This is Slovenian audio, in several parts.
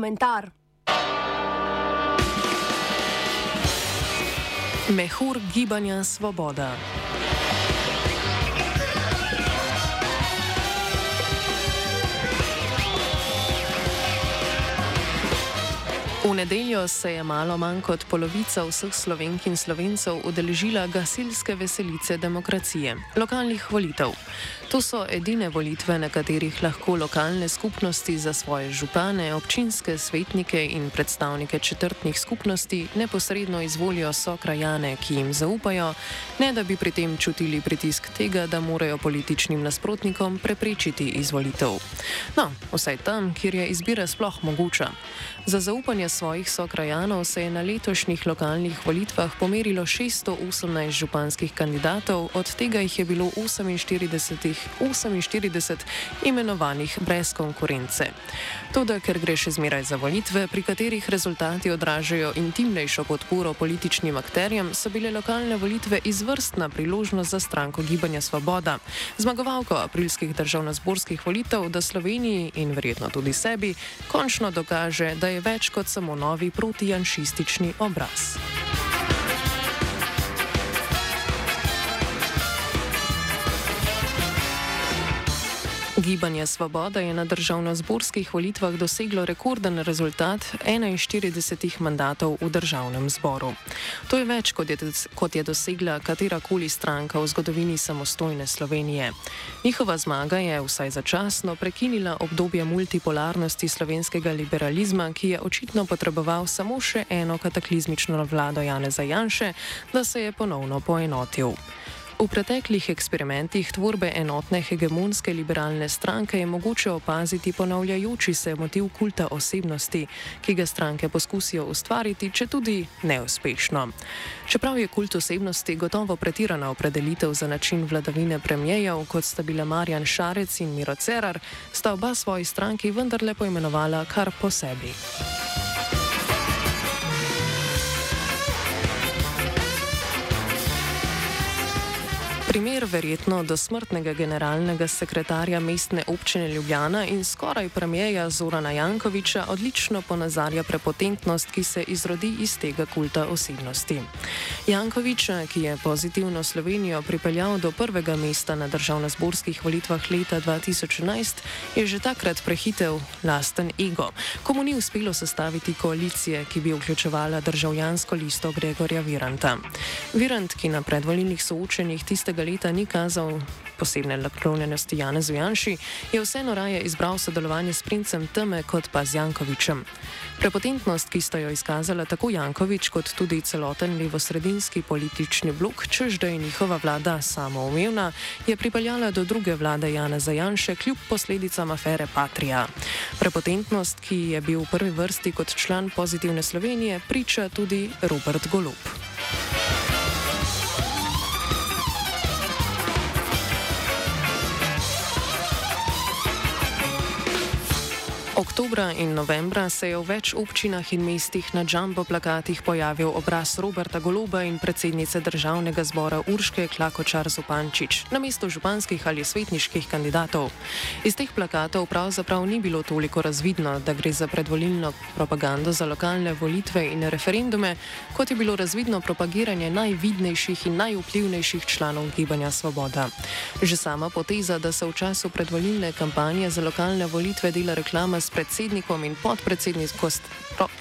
komentar. Mehur gibanja Svoboda. V nedeljo se je malo manj kot polovica vseh slovenk in slovencev udeležila gasilske veselice demokracije, lokalnih volitev. To so edine volitve, na katerih lahko lokalne skupnosti za svoje župane, občinske svetnike in predstavnike četrtnih skupnosti neposredno izvolijo so krajane, ki jim zaupajo, ne da bi pri tem čutili pritisk tega, da morajo političnim nasprotnikom preprečiti izvolitev. No, vsaj tam, kjer je izbira sploh mogoča. Za zaupanje svojih sokrajanov se je na letošnjih lokalnih volitvah pomerilo 618 županskih kandidatov, od tega jih je bilo 48 48 imenovanih brez konkurence. Toda, ker gre še zmeraj za volitve, pri katerih rezultati odražajo intimnejšo podporo političnim akterjem, so bile lokalne volitve izvrstna priložnost za stranko Gibanja Svoboda, zmagovalko aprilskih državno-zborskih volitev, da Sloveniji in verjetno tudi sebi končno dokaže, da je več kot samo novi protijanšistični obraz. Gibanje Svoboda je na državno-zborskih volitvah doseglo rekorden rezultat 41 mandatov v državnem zboru. To je več, kot je, kot je dosegla katerakoli stranka v zgodovini samostojne Slovenije. Njihova zmaga je vsaj začasno prekinila obdobje multipolarnosti slovenskega liberalizma, ki je očitno potreboval samo še eno kataklizmično vlado Janeza Janše, da se je ponovno poenotil. V preteklih eksperimentih tvorbe enotne hegemonske liberalne stranke je mogoče opaziti ponavljajoči se motiv kulta osebnosti, ki ga stranke poskusijo ustvariti, če tudi neuspešno. Čeprav je kult osebnosti gotovo pretirana opredelitev za način vladavine premijejev, kot sta bila Marjan Šarec in Miro Cerar, sta oba svoji stranki vendarle poimenovala kar po sebi. Primer verjetno do smrtnega generalnega sekretarja mestne občine Ljubljana in skoraj premijeja Zorana Jankoviča odlično ponazarja prepotentnost, ki se izrodi iz tega kulta osebnosti. Jankoviča, ki je pozitivno Slovenijo pripeljal do prvega mesta na državno-zborskih volitvah leta 2011, je že takrat prehitev lasten ego, komu ni uspelo sestaviti koalicije, ki bi vključevala državljansko listo Gregorja Viranta. Virant, ki na predvolilnih soočenjih tistega leta ni kazal posebne naklonjenosti Janezu Janši, je vseeno raje izbral sodelovanje s princem Teme kot pa z Jankovičem. Prepotentnost, ki sta jo izkazala tako Jankovič kot tudi celoten levosredinski politični blok, čež da je njihova vlada samoumevna, je pripeljala do druge vlade Janeza Janše kljub posledicam afere Patria. Prepotentnost, ki je bil v prvi vrsti kot član pozitivne Slovenije, priča tudi Robert Golub. Oktobra in novembra se je v več občinah in mestih na džambo plakatih pojavil obraz Roberta Goloba in predsednice državnega zbora Urške Klakočar Zupančič na mesto županskih ali svetniških kandidatov. Iz teh plakatov pravzaprav ni bilo toliko razvidno, da gre za predvolilno propagando za lokalne volitve in referendume, kot je bilo razvidno propagiranje najvidnejših in najvplivnejših članov Gibanja Svoboda. Že sama poteza, da se v času predvolilne kampanje za lokalne volitve dela reklama s predsednikom in podpredsednico,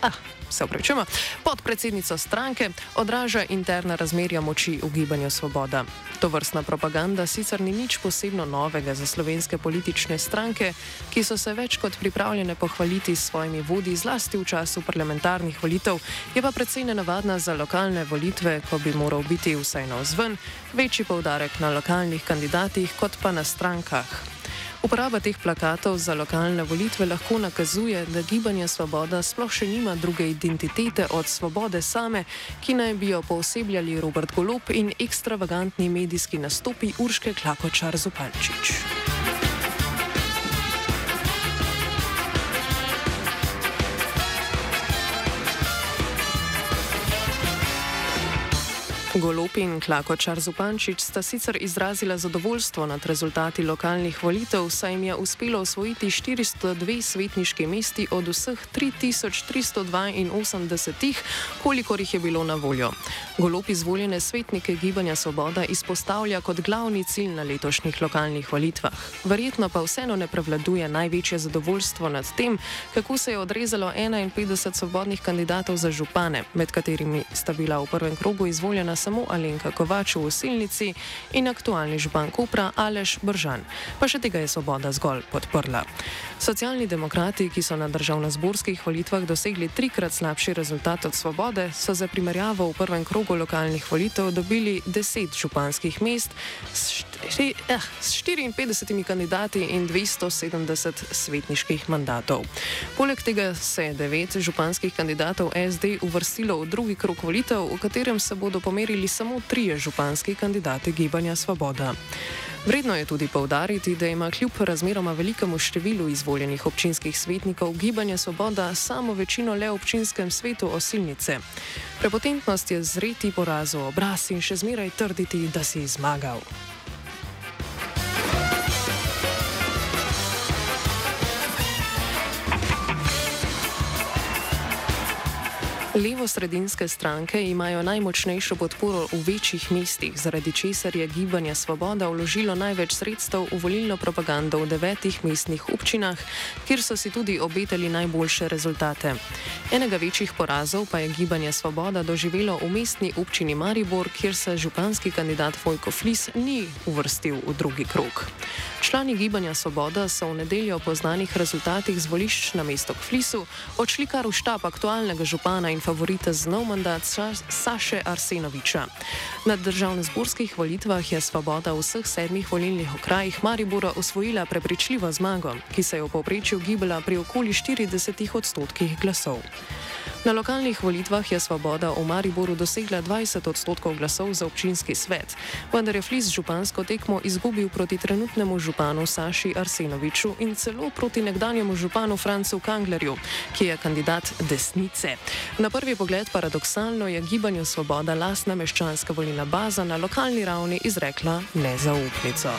ah, se upravičujemo, podpredsednico stranke, odraža interna razmerja moči v gibanju Svoboda. To vrstna propaganda sicer ni nič posebno novega za slovenske politične stranke, ki so se več kot pripravljene pohvaliti s svojimi vodi, zlasti v času parlamentarnih volitev, je pa predvsej nenavadna za lokalne volitve, ko bi moral biti vsaj na vzven večji poudarek na lokalnih kandidatih kot pa na strankah. Uporaba teh plakatov za lokalne volitve lahko nakazuje, da gibanje Svoboda sploh še nima druge identitete od svobode same, ki naj bi jo poosebljali Robert Golop in ekstravagantni medijski nastopi Urške Klakočar Zupalčič. Golopi in Klakočar Zupančič sta sicer izrazila zadovoljstvo nad rezultati lokalnih volitev, saj jim je uspelo osvojiti 402 svetniški mesti od vseh 3382, kolikor jih je bilo na voljo. Golop izvoljene svetnike Gibanja Svoboda izpostavlja kot glavni cilj na letošnjih lokalnih volitvah. Verjetno pa vseeno ne prevladuje največje zadovoljstvo nad tem, kako se je odrezalo 51 svobodnih kandidatov za župane, med katerimi sta bila v prvem krogu izvoljena samo Alenka Kovač v Osilnici in aktualni župan Kupra Aleš Bržan. Pa še tega je Svoboda zgolj podprla. Socialni demokrati, ki so na državno-zborskih volitvah dosegli trikrat slabši rezultat od Svobode, so za primerjavo v prvem krogu lokalnih volitev dobili 10 županskih mest s, štiri, eh, s 54 kandidati in 270 svetniških mandatov. Poleg tega se je devet županskih kandidatov SD uvrstilo v drugi krog volitev, v katerem se bodo pomerili pomerili samo trije županski kandidati Gibanja Svoboda. Vredno je tudi povdariti, da ima kljub razmeroma velikemu številu izvoljenih občinskih svetnikov Gibanja Svoboda samo večino le v občinskem svetu osilnice. Prepotentnost je zreti porazu obraz in še zmeraj trditi, da si zmagal. Levo-sredinske stranke imajo najmočnejšo podporo v večjih mestih, zaradi česar je Gibanje Svoboda vložilo največ sredstev v volilno propagando v devetih mestnih občinah, kjer so si tudi obetali najboljše rezultate. Enega večjih porazov pa je Gibanje Svoboda doživelo v mestni občini Maribor, kjer se županski kandidat Vojko Flis ni uvrstil v drugi krok. Člani Gibanja Svoboda so v nedeljo po znanih rezultatih z volišč na mesto Flisu odšli kar v štab aktualnega župana in favorita z nov mandat Saše Arsenoviča. Na državno-zborskih volitvah je Svoboda v vseh sedmih volilnih okrajih Maribora osvojila prepričljivo zmago, ki se je v povprečju gibala pri okoli 40 odstotkih glasov. Na lokalnih volitvah je Svoboda v Mariboru dosegla 20 odstotkov glasov za občinski svet, vendar je Flis župansko tekmo izgubil proti trenutnemu županu Saši Arsenoviču in celo proti nekdanjemu županu Francu Kanglerju, ki je kandidat desnice. Na prvi pogled paradoksalno je gibanju Svoboda lastna meščanska volilna baza na lokalni ravni izrekla nezaupnico.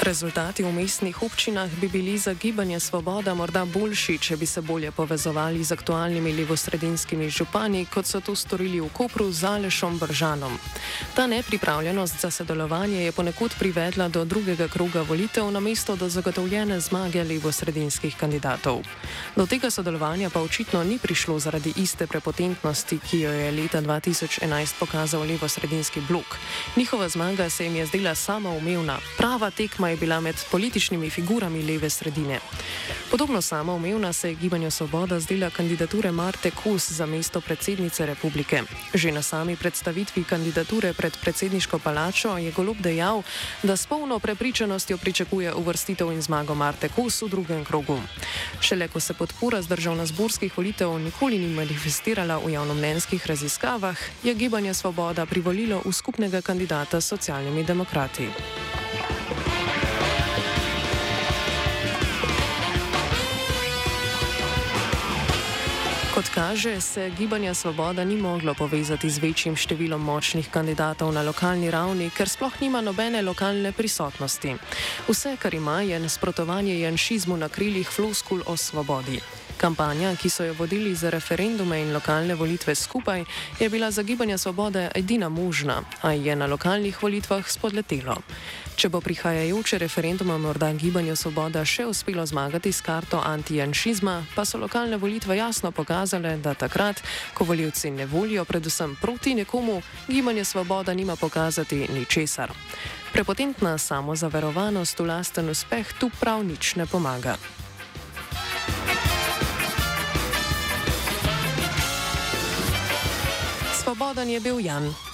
Rezultati v mestnih občinah bi bili za gibanje Svoboda morda boljši, če bi se bolje povezovali z aktualnimi levosredinskimi župani, kot so to storili v Kopru z Alešom Bržanom. Ta nepripravljenost za sodelovanje je ponekod privedla do drugega kroga volitev na mesto do zagotovljene zmage levosredinskih kandidatov. Do tega sodelovanja pa očitno ni prišlo zaradi iste prepotentnosti, ki jo je leta 2011 pokazal levosredinski blok. Njihova zmaga se jim je zdela samoumevna, prava tekma je bila med političnimi figurami leve sredine. Podobno samoumevna se je gibanju Svoboda zdela kandidature Marte Kos za mesto predsednice republike. Že na sami predstavitvi kandidature pred predsedniško palačo je Golob dejal, da s polno prepričanostjo pričakuje uvrstitev in zmago Marte Kos v drugem krogu. Šele ko se podpora z državno-zborskih volitev nikoli ni manifestirala v javnomnenjskih raziskavah, je gibanje Svoboda privolilo v skupnega kandidata s socialnimi demokrati. Kot kaže, se gibanja Svoboda ni moglo povezati z večjim številom močnih kandidatov na lokalni ravni, ker sploh nima nobene lokalne prisotnosti. Vse, kar ima, je nasprotovanje janšizmu na krilih floskul o svobodi. Kampanja, ki so jo vodili za referendume in lokalne volitve skupaj, je bila za gibanje svobode edina možna, a je na lokalnih volitvah spodletelo. Če bo prihajajoče referenduma morda gibanju svoboda še uspelo zmagati s karto antijanšizma, pa so lokalne volitve jasno pokazale, da takrat, ko voljivci ne volijo predvsem proti nekomu, gibanje svoboda nima pokazati ničesar. Prepotentna samozaverovanost v lasten uspeh tu prav nič ne pomaga. Svoboden je bil Jan.